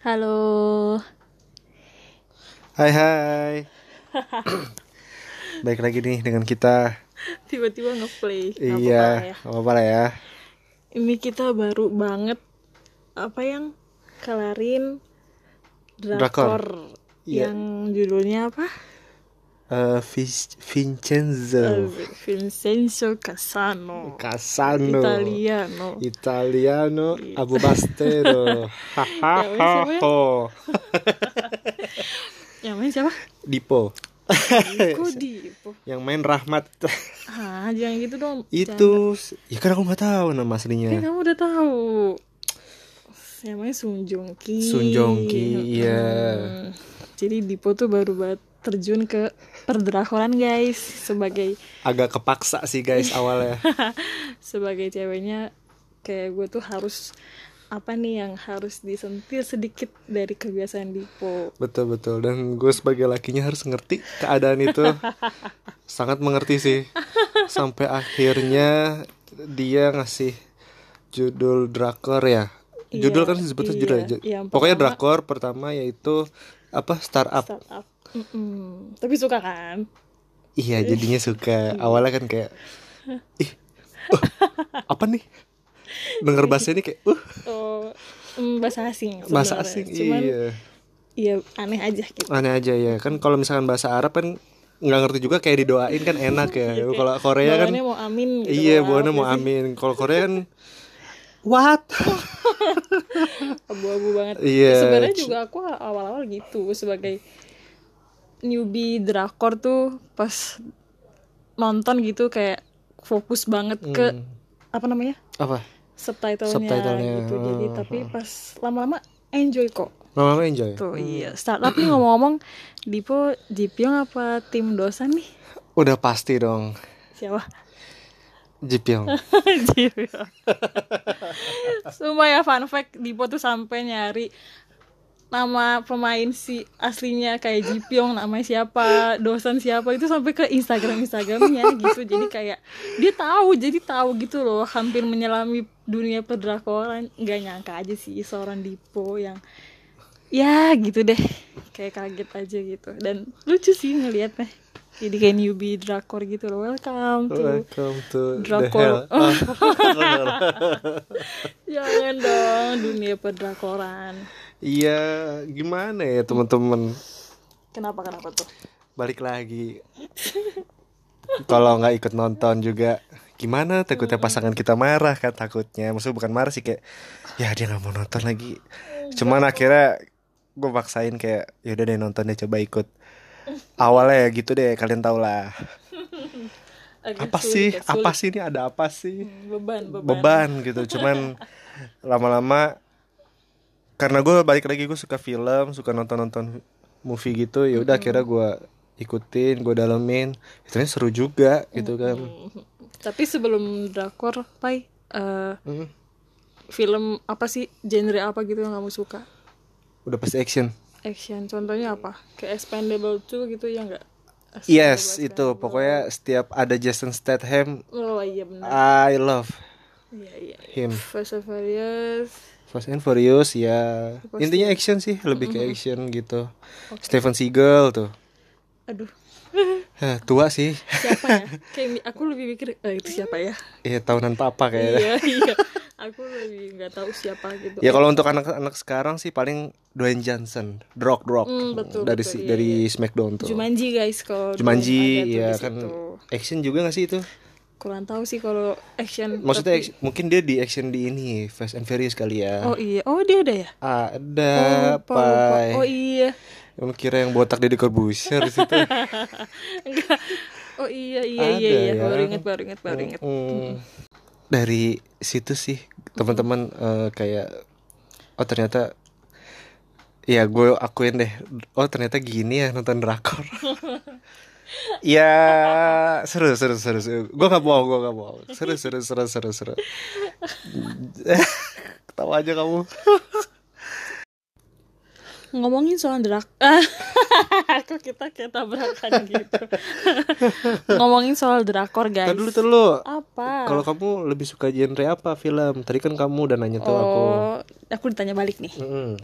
Halo. Hai hai. Baik lagi nih dengan kita. Tiba-tiba ngeplay. Iya, ya. nggak apa-apa lah ya. Ini kita baru banget apa yang kelarin drakor, Drakor. Iya. yang judulnya apa? Eh, Vincenzo Eh, Vincenzo Casano. Casano Italiano. Italiano. Ya, ya? Hahaha. Yang main siapa? Dipo. Kok Dipo? Yang main Rahmat. Ah, jangan gitu dong. Itu ya kan aku nggak tahu nama Kan aslinya. kamu udah tahu. Yang main Sun Jong Ki. Sun Jong Ki, iya. Hmm. Jadi Dipo tuh baru banget terjun ke perdrakoran guys sebagai Agak kepaksa sih guys awalnya. sebagai ceweknya kayak gue tuh harus apa nih yang harus disentil sedikit dari kebiasaan Dipo Betul betul. Dan gue sebagai lakinya harus ngerti keadaan itu. Sangat mengerti sih. Sampai akhirnya dia ngasih judul drakor ya. Judul Iya, kan disebutnya iya. judul ya? Pokoknya pertama- drakor pertama yaitu apa? Startup. Startup Mm-mm. tapi suka kan? Iya jadinya suka. Awalnya kan kayak ih uh, apa nih? Denger bahasa ini kayak uh. Oh mm, bahasa asing bahasa asing cuman iya. iya aneh aja gitu. Aneh aja ya kan kalau misalkan bahasa Arab kan nggak ngerti juga kayak didoain kan enak ya. Kalau Korea kan mau amin gitu iya buahnya mau sih? amin. Kalau Korea kan what? Abu-abu banget. Iya. sebenarnya juga aku awal-awal gitu sebagai newbie drakor tuh pas nonton gitu kayak fokus banget ke Hmm. apa namanya? Apa? Subtitlenya, Subtitlenya, gitu. Jadi oh, tapi pas lama-lama enjoy kok. Lama enjoy? Tuh iya. Startup nih ngomong-ngomong Dipo Jipyong apa tim dosan nih? Udah pasti dong. Siapa? Jipyong. Jipyong. Sumpah ya fun fact Dipo tuh sampai nyari nama pemain si aslinya kayak Jipyong namanya siapa dosan siapa itu sampai ke Instagram Instagramnya gitu. Jadi kayak dia tahu jadi tahu gitu loh hampir menyelami dunia perdrakoran. Nggak nyangka aja sih seorang Dipo yang ya gitu deh kayak kaget aja gitu. Dan lucu sih ngelihatnya jadi kayak newbie drakor gitu loh. Welcome to welcome to Drakor. Ah, Jangan dong dunia perdrakoran. Iya gimana ya teman-teman? Kenapa kenapa tuh? balik lagi. Kalau nggak ikut nonton juga gimana? Takutnya pasangan kita marah kan takutnya. Maksudnya bukan marah sih kayak ya dia nggak mau nonton lagi. Cuman akhirnya gue paksain kayak yaudah deh nonton deh coba ikut. Awalnya ya gitu deh kalian tau lah. Agak apa sulit, sih? sulit. apa sih ini? Ada apa sih? Hmm, Beban, beban. beban gitu. Cuman lama-lama karena gue balik lagi gue suka film suka nonton-nonton movie gitu ya udah akhirnya gue ikutin gue dalemin ternyata seru juga gitu kan Hmm. Tapi sebelum drakor, Pai, eh, Hmm. film apa sih genre apa gitu yang kamu suka? udah pasti action Action, contohnya apa? Kayak Expendable 2 gitu ya enggak? yes itu pokoknya setiap ada Jason Statham Oh iya benar. I love Iya iya. him Fast and Furious. Fast and Furious ya. Intinya action sih lebih ke action gitu. Steven Seagal tuh. Aduh, Hah, tua sih. Siapa ya? Kayak aku lebih mikir eh, itu siapa ya? Iya tahunan papa kayaknya. Iya iya. Aku lebih nggak tahu siapa gitu. Ya kalau untuk anak-anak sekarang sih paling Dwayne Johnson, Rock Rock Hmm, betul, dari betul, si- iya, dari Smackdown tuh. Jumanji guys kalau Jumanji, ya kan. action juga gak sih itu? Kurang tahu sih kalau action Maksudnya tapi- mungkin dia di action di ini Fast and Furious kali ya. oh iya oh dia ada ya Ada oh, lupa, lupa. Pai. oh iya Lu kira yang botak Deddy Corbuzier di situ. enggak oh iya iya Ada iya iya ya. baru inget baru inget baru inget Hmm. Dari situ sih teman-teman eh, kayak oh ternyata ya gue akuin deh oh ternyata gini ya nonton drakor ya seru seru seru, seru. gue gak bohong gue gak bohong. Seru seru seru seru seru. Ketawa aja kamu. Ngomongin soal drak kok kita kayak tabrakan gitu? Ngomongin soal drakor guys. Kan dulu tuh lu. apa? Kalau kamu lebih suka genre apa film? Tadi kan kamu udah nanya tuh aku. oh aku ditanya balik nih.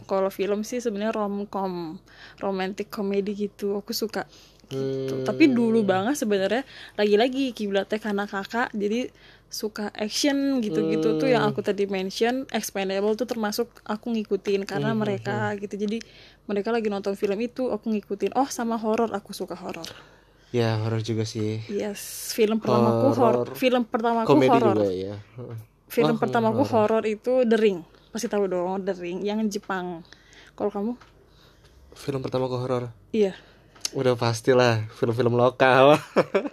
Kalau film sih sebenarnya romcom romantic comedy gitu. Aku suka gitu. Hmm. tapi dulu banget sebenarnya lagi-lagi kiblatnya karena kakak jadi suka action gitu-gitu tuh yang aku tadi mention expandable tuh termasuk aku ngikutin karena mereka gitu jadi mereka lagi nonton film itu aku ngikutin oh sama horor aku suka horor Ya horor juga sih. yes film pertamaku Horor. horor film pertamaku Komedi horor ya. Film pertamaku horor itu The Ring pasti tahu dong The Ring yang Jepang kalau kamu Film pertama ke horor. iya Udah pastilah film-film lokal.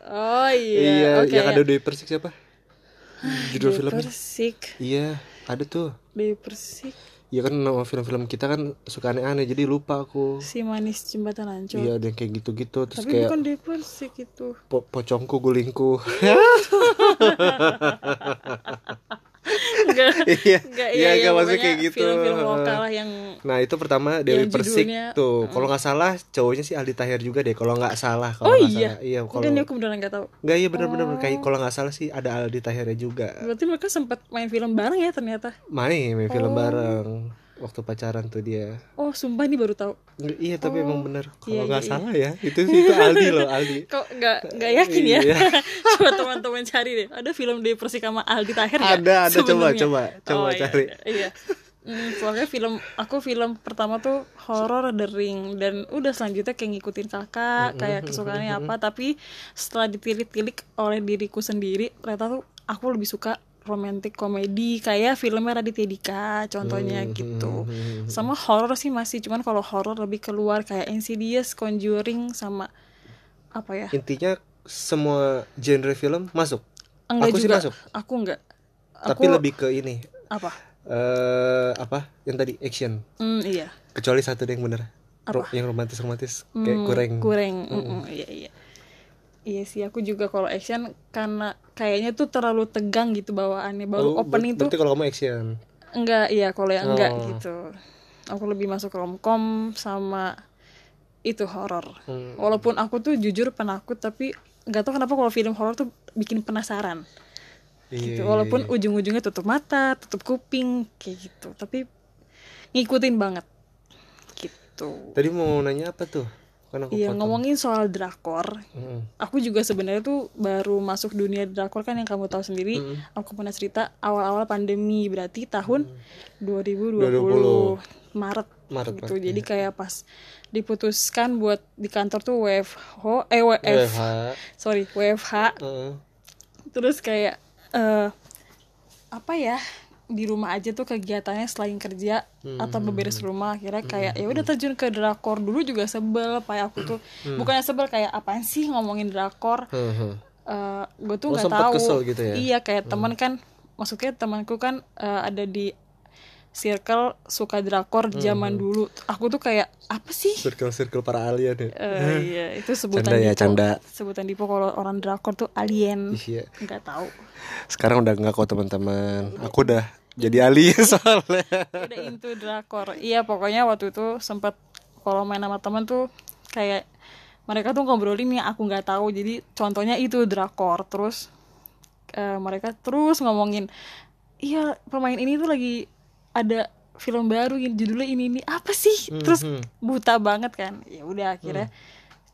oh iya, iya oke yang ada di Persik siapa? Judul filmnya? Persik Iya, ada tuh. Dewi Persik Iya kan nama film-film kita kan suka aneh-aneh jadi lupa aku. si manis jembatan ancol Iya ada yang kayak gitu-gitu terus tapi kayak bukan Dewi Persik itu po- pocongku gulingku. enggak Iya, enggak iya, iya, enggak, maksudnya kayak gitu. film-film lokal lah yang Nah itu pertama Dewi Persik judulnya- tuh. Kalau nggak salah cowoknya sih Aldi Tahir juga deh. Kalau nggak salah. Kalau oh iya salah. Iya kalau enggak aku beneran nggak tahu nggak iya benar-benar kayak kalau nggak salah sih ada Aldi Tahirnya juga. berarti mereka sempat main film bareng ya ternyata Main main film Oh. bareng waktu pacaran tuh dia. oh sumpah ini baru tahu iya tapi emang bener iya, kalau nggak iya, salah ya itu itu Aldi loh Aldi. kok nggak nggak yakin ya Iya. coba teman-teman cari deh ada film Dewi Persik sama Aldi Tahir Ada, ada. Coba, sebenarnya? coba, coba iya, cari. iya Hmm, soalnya film aku film pertama tuh horror The Ring dan udah selanjutnya kayak ngikutin kakak kayak kesukaannya apa tapi setelah ditilik-tilik oleh diriku sendiri ternyata tuh aku lebih suka romantic komedi kayak filmnya Raditya Dika contohnya gitu. sama horror sih masih cuman kalau horror lebih keluar kayak Insidious, Conjuring sama apa ya? Intinya semua genre film masuk. enggak Aku sih juga. masuk. aku enggak. Tapi Aku- lebih ke ini. Apa? Eh apa? Yang tadi action. hmm, iya. Kecuali satu deh yang bener. Ro- yang romantis romantis kayak Hmm, kurang. kurang mm-mm, iya iya. Iya sih aku juga kalau action karena kayaknya tuh terlalu tegang gitu bawaannya. Baru Oh, ber- opening tuh berarti kalau kamu action. enggak iya kalau yang enggak Oh. gitu. Aku lebih masuk romcom sama itu horor Hmm. walaupun aku tuh jujur penakut tapi nggak tahu kenapa kalau film horor tuh bikin penasaran. Iya, gitu. walaupun ujung-ujungnya tutup mata tutup kuping kayak gitu. Tapi ngikutin banget. Gitu. Tadi mau nanya apa tuh? Kan aku Iya potong. ngomongin soal drakor Mm. aku juga sebenarnya tuh baru masuk dunia drakor kan yang kamu tahu sendiri. Aku pernah cerita awal-awal pandemi berarti tahun 2020, Maret Maret, gitu. Maret, jadi kayak pas diputuskan buat di kantor tuh WFH eh WF WFH. sorry WFH terus kayak eh apa ya di rumah aja tuh kegiatannya selain kerja atau beberes rumah akhirnya kayak ya udah terjun ke drakor. Dulu juga sebel kayak aku tuh bukannya sebel kayak apaan sih ngomongin drakor? Heeh. eh gue tuh Oh, nggak sempet tahu. gitu ya? iya kayak teman kan maksudnya temanku kan eh, ada di circle suka drakor zaman dulu aku tuh kayak apa sih Circle-circle para alien ya. Eh, iya itu sebutan Canda ya, Dipo. canda. sebutan Dipo kalau orang drakor tuh alien Iya. nggak tahu Sekarang udah enggak kok teman-teman. Aku udah jadi alien soalnya. udah into drakor iya pokoknya waktu itu sempat kalau main sama temen tuh kayak mereka tuh ngobrolin yang aku nggak tahu jadi contohnya itu drakor terus eh, mereka terus ngomongin iya pemain ini tuh lagi ada film baru yang judulnya ini ini. Apa sih? Terus buta banget kan? Ya udah akhirnya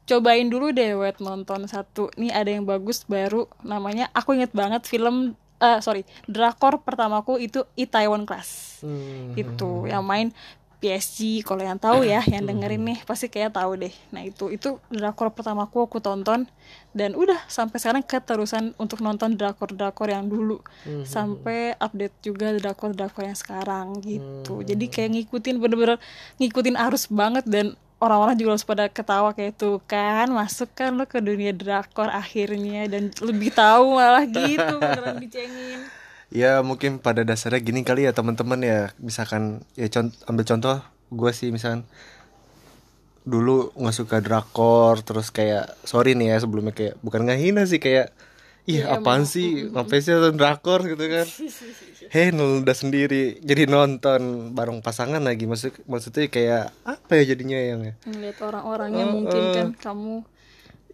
cobain dulu deh wet nonton satu. Nih ada yang bagus baru. Namanya aku inget banget film eh sorry drakor pertamaku itu Itaewon Class. Hmm. itu yang main PSG kalau yang tahu ya yang dengerin nih pasti kayak tahu deh. Nah itu itu drakor pertamaku aku tonton. Dan udah sampai sekarang keterusan untuk nonton drakor drakor yang dulu. Sampai update juga drakor drakor yang sekarang gitu. Jadi kayak ngikutin bener-bener ngikutin arus banget dan orang-orang juga harus pada ketawa kayak tuh kan masuk kan lo ke dunia drakor akhirnya. Dan lebih tahu malah gitu beneran dicengin Ya mungkin pada dasarnya gini kali ya teman-teman ya. Misalkan ya cont ambil contoh gue sih misalkan dulu nggak suka drakor terus kayak sorry nih ya sebelumnya kayak bukan ngehina sih kayak Iya Iya, apaan emang. sih? Ngapain sih nonton drakor? Gitu kan. Hei udah sendiri. Jadi nonton bareng pasangan lagi. Maksud, Maksudnya kayak Apa ya jadinya yang ya? Ngeliat orang-orangnya Oh, mungkin oh. kan kamu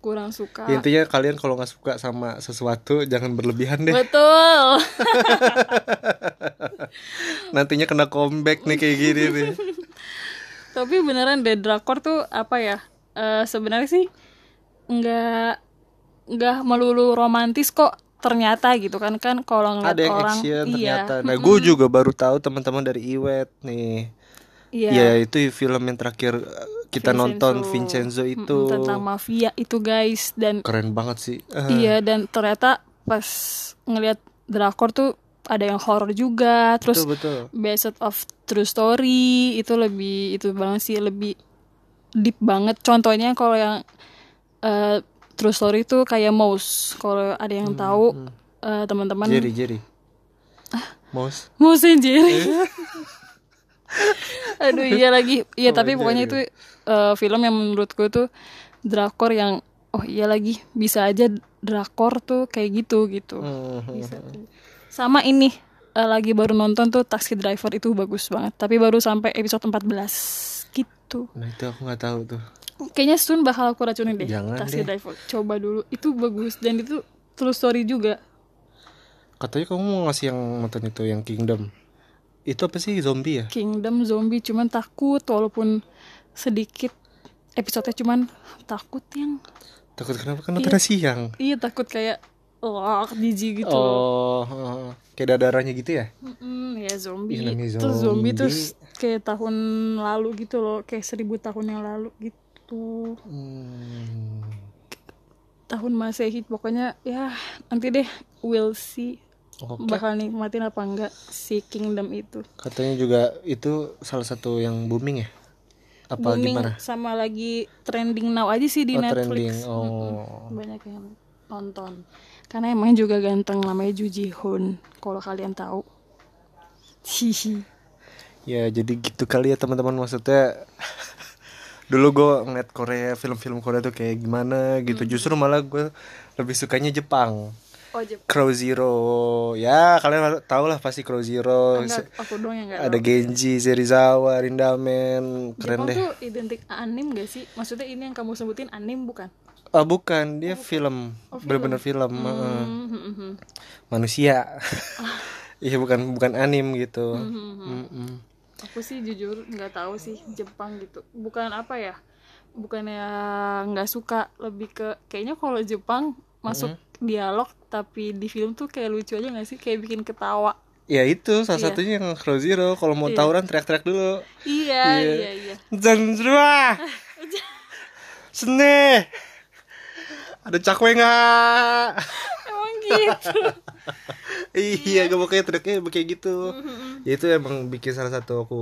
kurang suka. Ya, Intinya kalian kalau nggak suka sama sesuatu Jangan berlebihan deh. Betul. Nantinya kena comeback nih kayak gini nih. Tapi beneran deh drakor tuh apa ya? Eh, sebenarnya sih nggak nggak melulu romantis kok ternyata gitu kan. Kan kalau ngeliat Ada yang orang action iya. ternyata. Nah gue juga baru tahu teman-teman dari Iwet nih. Iya. Ya itu film yang terakhir uh, kita nonton Vincenzo itu. tentang mafia itu guys. Dan Keren banget sih. Ah, iya dan ternyata pas ngelihat drakor tuh ada yang horror juga. Terus Betul betul. based of true story itu lebih itu banget sih lebih deep banget. Contohnya kalau yang eh, true story itu kayak Mouse. Kalau ada yang tahu eh, teman-teman Jerry Jerry. Mouse. Mouse and Jerry aduh iya lagi. Iya Oh, tapi pokoknya itu Jerry. eh, film yang menurut gue tuh drakor yang oh iya lagi. Bisa aja drakor tuh kayak gitu gitu. Hmm, bisa sama ini eh, lagi baru nonton tuh Taxi Driver itu bagus banget. Tapi baru sampai episode 14 gitu. Nah itu aku nggak tahu tuh. Kayaknya soon bakal aku racunin deh Jangan Taxi deh. Driver. Coba dulu. Itu bagus. Dan itu true story juga. Katanya kamu mau ngasih yang nonton itu yang Kingdom Itu apa sih zombie ya? Kingdom zombie cuman takut walaupun sedikit episodenya cuman takut yang Takut kenapa kan nontonnya siang iya takut kayak wah jijik gitu Oh. Kayak ada darahnya gitu ya? Mm-mm, ya zombie namanya terus zombie zombie. terus kayak tahun lalu gitu loh kayak seribu tahun yang lalu gitu Hmm. tahun masehi pokoknya ya nanti deh we'll see Oke. bakal nikmatin apa enggak si kingdom itu? Katanya juga itu salah satu yang booming ya? Apa booming gimana? sama lagi trending now aja sih di Oh, Netflix. trending. Oh. banyak yang nonton. Karena emang juga ganteng namanya Ju Ji Hoon. Kalau kalian tahu. Hihi. Ya jadi gitu kali ya teman-teman. Maksudnya dulu gue ngeliat Korea film-film Korea tuh kayak gimana gitu. Justru malah gue lebih sukanya Jepang oh Crow Zero ya kalian tau lah pasti Crow Zero enggak aku dong yang ada Genji Serizawa Rindamen keren Jepang deh tuh identik anim gak sih? Maksudnya ini yang kamu sebutin anim bukan? oh bukan dia film bener-bener film heeh. Hmm, hmm, hmm. manusia iya bukan bukan anim gitu Hmm, Mm-mm. Aku sih jujur nggak tahu sih Jepang gitu. Bukan apa ya? Bukannya nggak suka, lebih ke kayaknya kalau Jepang masuk dialog tapi di film tuh kayak lucu aja gak sih? Kayak bikin ketawa. ya itu salah Iya. satunya yang Crow Zero kalau mau tawuran teriak-teriak dulu Iya, Iya. iya, iya. Zanzrua Sene Ada cakwe nggak? Emang gitu. iya gak kayak teriaknya kayak gitu ya itu emang bikin salah satu aku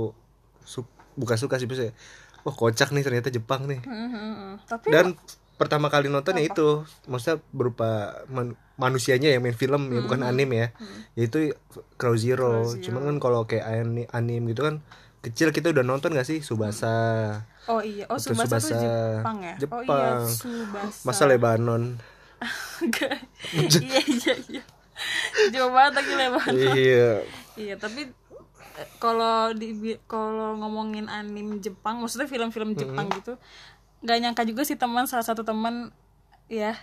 su bukan suka sih biasanya wah kocak nih ternyata Jepang nih Hmm, hmm, hmm. Tapi dan pertama kali nonton ya itu. Maksudnya berupa man- manusianya yang main film ya bukan anime ya. Yaitu Crow Zero. Cuman kan kalau kayak ani- anime gitu kan kecil kita udah nonton gak sih? Subasa. Oh iya, oh Subasa, tuh Tsubasa. Jepang ya? Oh iya, Jepang. Subasa. masa Lebanon? Iya, iya, iya. Jauh banget lagi Lebanon. iya. Iya, tapi eh, kalau di kalau ngomongin anime Jepang, maksudnya film-film Jepang gitu, nggak nyangka juga sih teman salah satu teman ya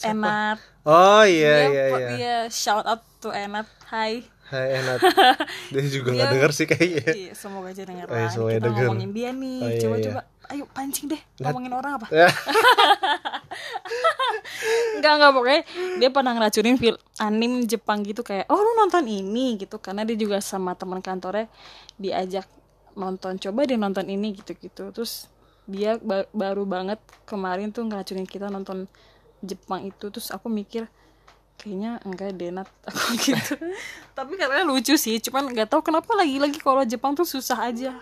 Enat. oh iya Dia iya iya dia shout out to Enat. Hai. Hai enak dia juga nggak Dia- denger sih kayaknya Iya, semoga aja denger Oh, iya, semoga Kita denger. ngomongin dia nih. Oh, iya, coba iya. coba. Ayo pancing deh. Ngomongin orang apa? Ya. Enggak enggak pokoknya dia pernah ngeracunin film anime Jepang gitu kayak oh lu nonton ini gitu karena dia juga sama teman kantornya diajak nonton coba dia nonton ini gitu-gitu terus dia ba- baru banget kemarin tuh ngeracunin kita nonton Jepang itu. Terus aku mikir kayaknya enggak deh Nat. Aku gitu. Tapi karena lucu sih cuman nggak tahu kenapa lagi-lagi kalau Jepang tuh susah aja.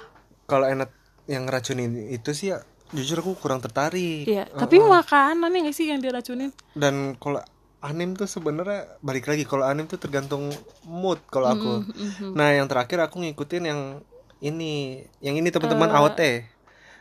Kalau enak yang ngeracunin itu sih ya jujur aku kurang tertarik. Iya, tapi makanan ya nggak sih yang diracunin? dan kalau anim tuh sebenarnya balik lagi kalau anim tuh tergantung mood kalau aku. Nah yang terakhir aku ngikutin yang ini yang ini teman-teman AOT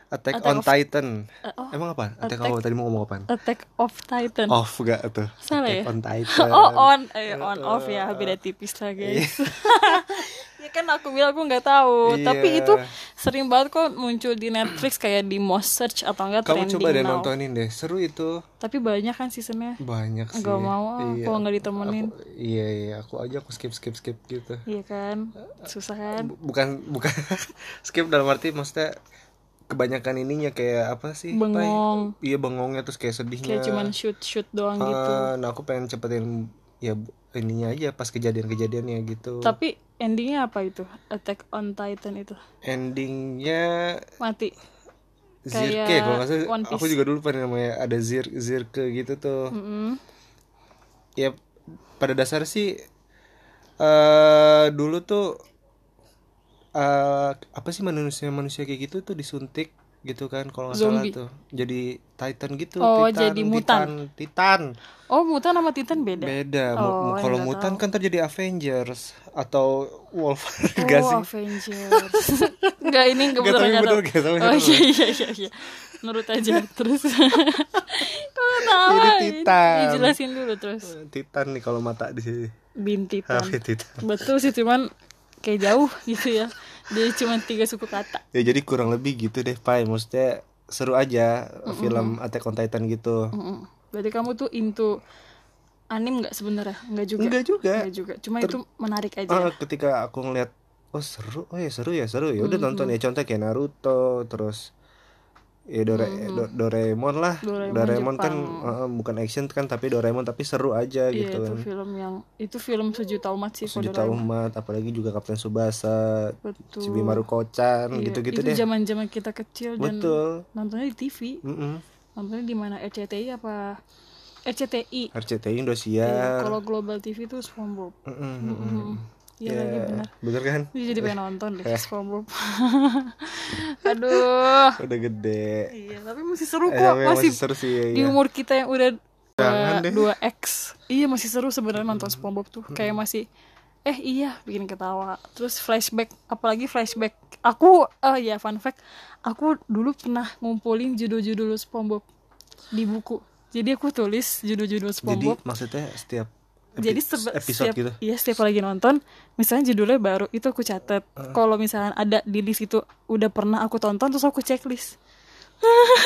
Attack, Attack on of- Titan. Eh, oh, Emang apa? Attack, Attack- apa? Tadi mau ngomong apaan? Attack of Titan Off gak tuh? Salah Attack ya? on Titan. oh on eh, on off ya beda tipis lah guys ya kan aku bilang aku nggak tahu Iya. tapi itu sering banget kok muncul di Netflix kayak di most search atau enggak Kamu trending coba deh now nontonin deh. Seru itu. tapi banyak kan seasonnya Banyak sih. nggak mau Iya. kalau nggak ditemenin Aku- iya iya aku aja aku skip skip skip gitu. iya kan susah kan Bu- Bukan bukan skip dalam arti maksudnya kebanyakan ininya kayak apa sih? Pai? Bengong. Iya bengongnya terus kayak sedihnya. kayak cuman shoot shoot doang gitu Ah, nah aku pengen cepetin ya ininya aja pas kejadian-kejadiannya gitu. tapi endingnya apa itu Attack on Titan itu Endingnya mati Zirke Kayak kalau nggak salah aku juga dulu pernah namanya ada Zir Zirke gitu tuh. Mm-mm. Ya pada dasar sih eh dulu tuh eh apa sih manusia manusia kayak gitu tuh disuntik gitu kan kalau nggak salah tuh jadi Titan gitu Oh, Titan, jadi mutan. Titan, Titan. oh mutan sama Titan beda beda Oh, kalau nggak mutan kan terjadi Avengers atau Wolverine gak Oh, sih Avengers. Enggak ini Nggak, tapi nggak tahu. nggak tahu, Oh nggak tahu. iya iya iya iya. Nurut aja terus. Kok tahu? Ini Titan. Dijelasin dulu terus. Titan nih kalau mata di sini Bin Titan. Oke, Titan Betul sih cuman kayak jauh gitu ya. Dia cuma tiga suku kata. ya jadi kurang lebih gitu deh Pai maksudnya seru aja film Attack on Titan gitu Mm-mm. Berarti kamu tuh into anim nggak sebenarnya? Enggak juga. enggak juga Nggak juga. Cuma itu menarik aja. Ah, ketika aku ngeliat oh seru oh ya seru ya seru ya udah nonton ya contoh kayak Naruto terus ya Dore, Do- Doraemon lah Doraemon Doraemon, kan eh, bukan action kan tapi Doraemon tapi seru aja Iya gitu itu kan film yang itu film sejuta umat sih sejuta Doraemon. umat apalagi juga Kapten Subasa Betul. Chibimaru Kocan Iya, gitu-gitu itu deh zaman-zaman kita kecil dan betul nontonnya di TV. Mm-mm. Nontonnya di mana RCTI apa RCTI. RCTI Iya, Indosiar kalau Global TV itu SpongeBob. Mm-mm. mm-mm. Iya Ya, lagi benar. Bener kan jadi pengen nonton deh SpongeBob. Aduh. udah gede Iya, tapi masih seru Eh, kok. tapi masih, seru sih ya, di iya. umur kita yang udah Jangan dua, X. Iya, masih seru sebenarnya nonton SpongeBob tuh. Kayak masih eh iya bikin ketawa. Terus flashback, apalagi flashback. Aku oh ya fun fact, aku dulu pernah ngumpulin judul-judul SpongeBob di buku. Jadi aku tulis judul-judul jadi SpongeBob. maksudnya setiap Jadi episode setiap, gitu Iya, setiap lagi nonton, misalnya judulnya baru, itu aku catat. Kalau misalnya ada di list itu udah pernah aku tonton, terus aku checklist.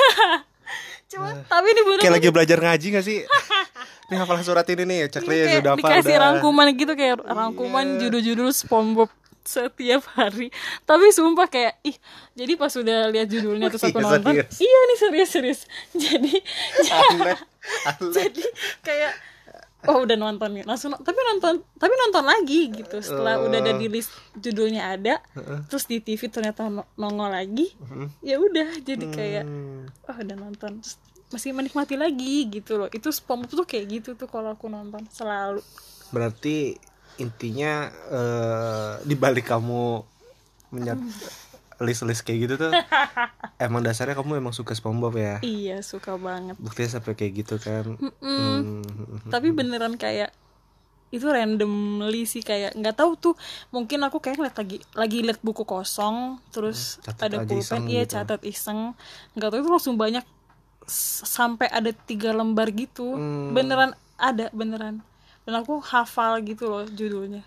Cuma, tapi ini bener kayak lagi belajar ngaji gak sih ini hafal surat ini nih checklist kayak sudah apa dikasih udah Iya. rangkuman gitu kayak rangkuman judul-judul SpongeBob setiap hari. Tapi sumpah kayak ih, jadi pas udah lihat judulnya terus aku Iya, nonton, serius. iya nih serius-serius. Jadi aneh aneh jadi kayak oh udah nonton nih langsung tapi nonton tapi nonton lagi gitu. Setelah udah ada di list judulnya ada terus di TV ternyata no- nongol lagi ya udah jadi kayak Hmm. oh udah nonton. Terus masih menikmati lagi gitu loh. Itu SpongeBob tuh kayak gitu tuh kalau aku nonton selalu. Berarti intinya eh di balik kamu menyat list-list kayak gitu tuh emang dasarnya kamu emang suka SpongeBob ya? Iya suka banget. Buktinya sampai kayak gitu kan. Hmm. tapi beneran kayak itu randomly sih kayak nggak tahu tuh. Mungkin aku kayak ngeliat lagi lagi liat buku kosong terus Hmm, catat ada pulpen iya gitu. catat iseng. Nggak tahu itu langsung banyak sampai ada tiga lembar gitu. Hmm. beneran ada beneran. Dan aku hafal gitu loh judulnya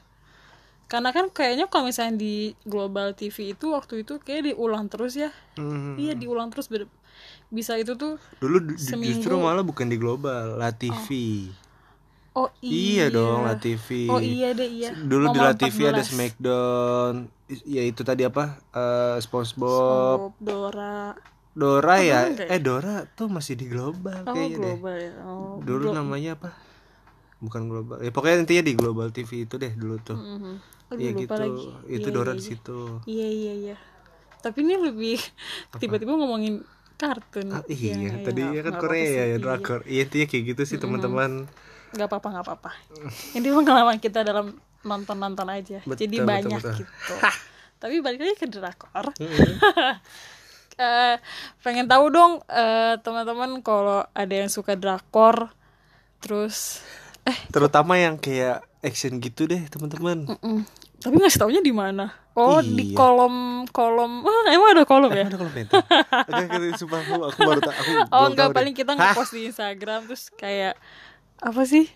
karena kan kayaknya kalau misalnya di global TV itu waktu itu kayak diulang terus ya. Hmm. iya diulang terus ber- bisa itu tuh dulu du- du- Seminggu. justru malah bukan di global La TV oh. Iya. Dong La TV oh iya deh iya. Dulu di La Nomor TV ada 14. Smackdown ya itu tadi apa? Eh, SpongeBob. Bob, Dora. Dora ya? enggak eh Dora tuh masih di global oh kayaknya deh. Global ya. Oh dulu namanya apa? Bukan global. Ya pokoknya intinya di global TV itu deh dulu tuh. Mhm. Aduh, ya lupa gitu. lagi. itu Iya, Dora iya, di iya. situ. Iya iya iya. Tapi ini lebih tiba-tiba ngomongin kartun. Ah, iya ya, tadi nggak- ya kan Korea ya iya. drakor. iya. Intinya kayak gitu sih teman-teman. Nggak apa-apa nggak apa-apa. Ini pengalaman kita dalam nonton-nonton aja. Betul, jadi betul, banyak betul. gitu. Tapi balik lagi ke drakor. Eh, pengen tahu dong eh, teman-teman kalau ada yang suka drakor terus eh terutama yang kayak action gitu deh teman-teman mm, tapi ngasih taunya di mana oh di Iya. kolom kolom oh, emang ada kolom ya Ada komentar. Oke, oke, sumpah aku, aku baru tak aku oh enggak deh. paling kita Hah? ngepost di Instagram terus kayak apa sih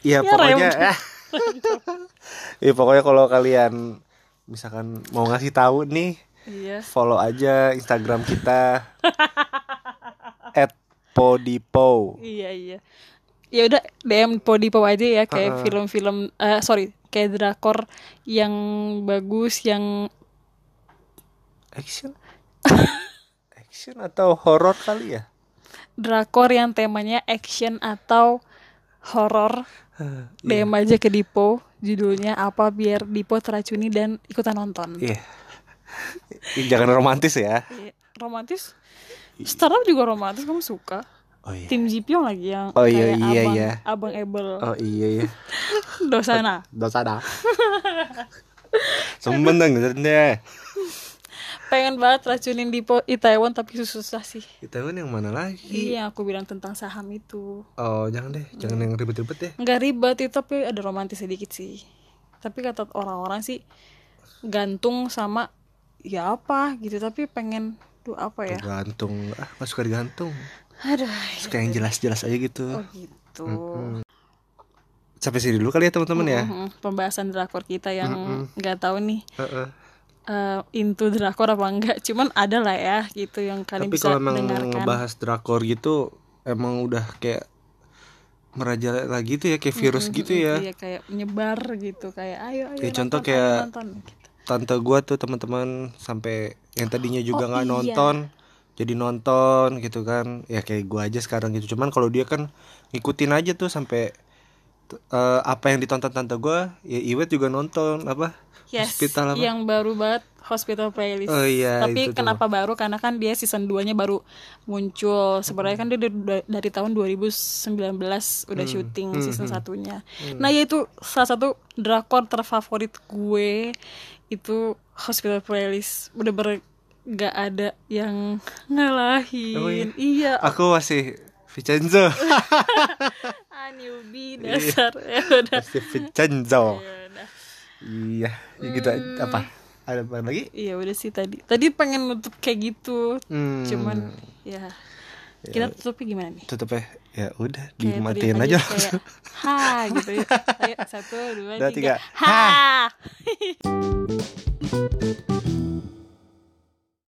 Iya Ya, pokoknya eh. Iya pokoknya kalau kalian misalkan mau ngasih tahu nih iya follow aja Instagram kita @podipo. iya iya ya udah DM Podipo aja ya kayak film-film eh sorry kayak drakor yang bagus yang Action? Action atau horor kali ya? drakor yang temanya action atau horor Iya. DM aja ke Dipo judulnya apa biar Dipo teracuni dan ikutan nonton Iya. Ih, Jangan romantis ya. Iya, romantis startup juga romantis kamu suka Oh iya. tim Jipyong lagi yang Oh iya, kayak iya, abang, iya. abang Ebel Oh iya ya. dosana Dosa dah. Semeneng deh. pengen banget racunin di Taiwan tapi susah sih kan yang mana lagi? iya aku bilang tentang saham itu Oh jangan deh, jangan yang ribet-ribet deh. nggak ribet itu tapi ada romantis sedikit sih tapi kata orang-orang sih gantung sama ya apa gitu tapi pengen tuh apa ya Gantung, ah nggak suka digantung. Aduh Suka yang jelas-jelas aja gitu. oh gitu Sampai sini dulu kali ya teman-teman ya. Mhm, pembahasan drakor kita yang nggak tahu nih Heeh. eh, into drakor apa enggak cuman ada lah ya gitu yang kalian Tapi bisa kalau emang dengarkan ngebahas drakor gitu, emang udah kayak merajalela gitu ya, kayak virus gitu ya. iya kayak menyebar gitu kayak ayo ayo Kayak contoh nonton, kayak- ayo nonton gitu. Tante gua tuh teman-teman sampai yang tadinya juga Oh, nggak iya. nonton, jadi nonton gitu kan. Ya kayak gua aja sekarang gitu. Cuman kalau dia kan ngikutin aja tuh sampai eh, apa yang ditonton tante gua, ya Iwet juga nonton apa? Yes, Hospital apa? yang baru banget Hospital Playlist. Oh iya, Tapi itu tuh. kenapa baru? Karena kan dia season 2-nya baru muncul. Sebenarnya kan dia dari, dari tahun 2019 udah Hmm, syuting season satunya. Nah, yaitu salah satu drakor terfavorit gue itu Hospital Playlist. Bener-bener gak ada yang ngalahin. Oh, iya? iya. Aku masih Vincenzo. Ah, newbie Iya. dasar. ya udah. masih Vincenzo. Ya. Iya, ya gitu Hmm. apa? Ada apa lagi? Iya udah sih tadi. Tadi pengen nutup kayak gitu. Hmm. cuman ya kita tutupnya gimana nih tutup ya. Ya udah, dimatiin aja. kayak ha gitu ya ayo satu dua Dua, tiga, tiga. ha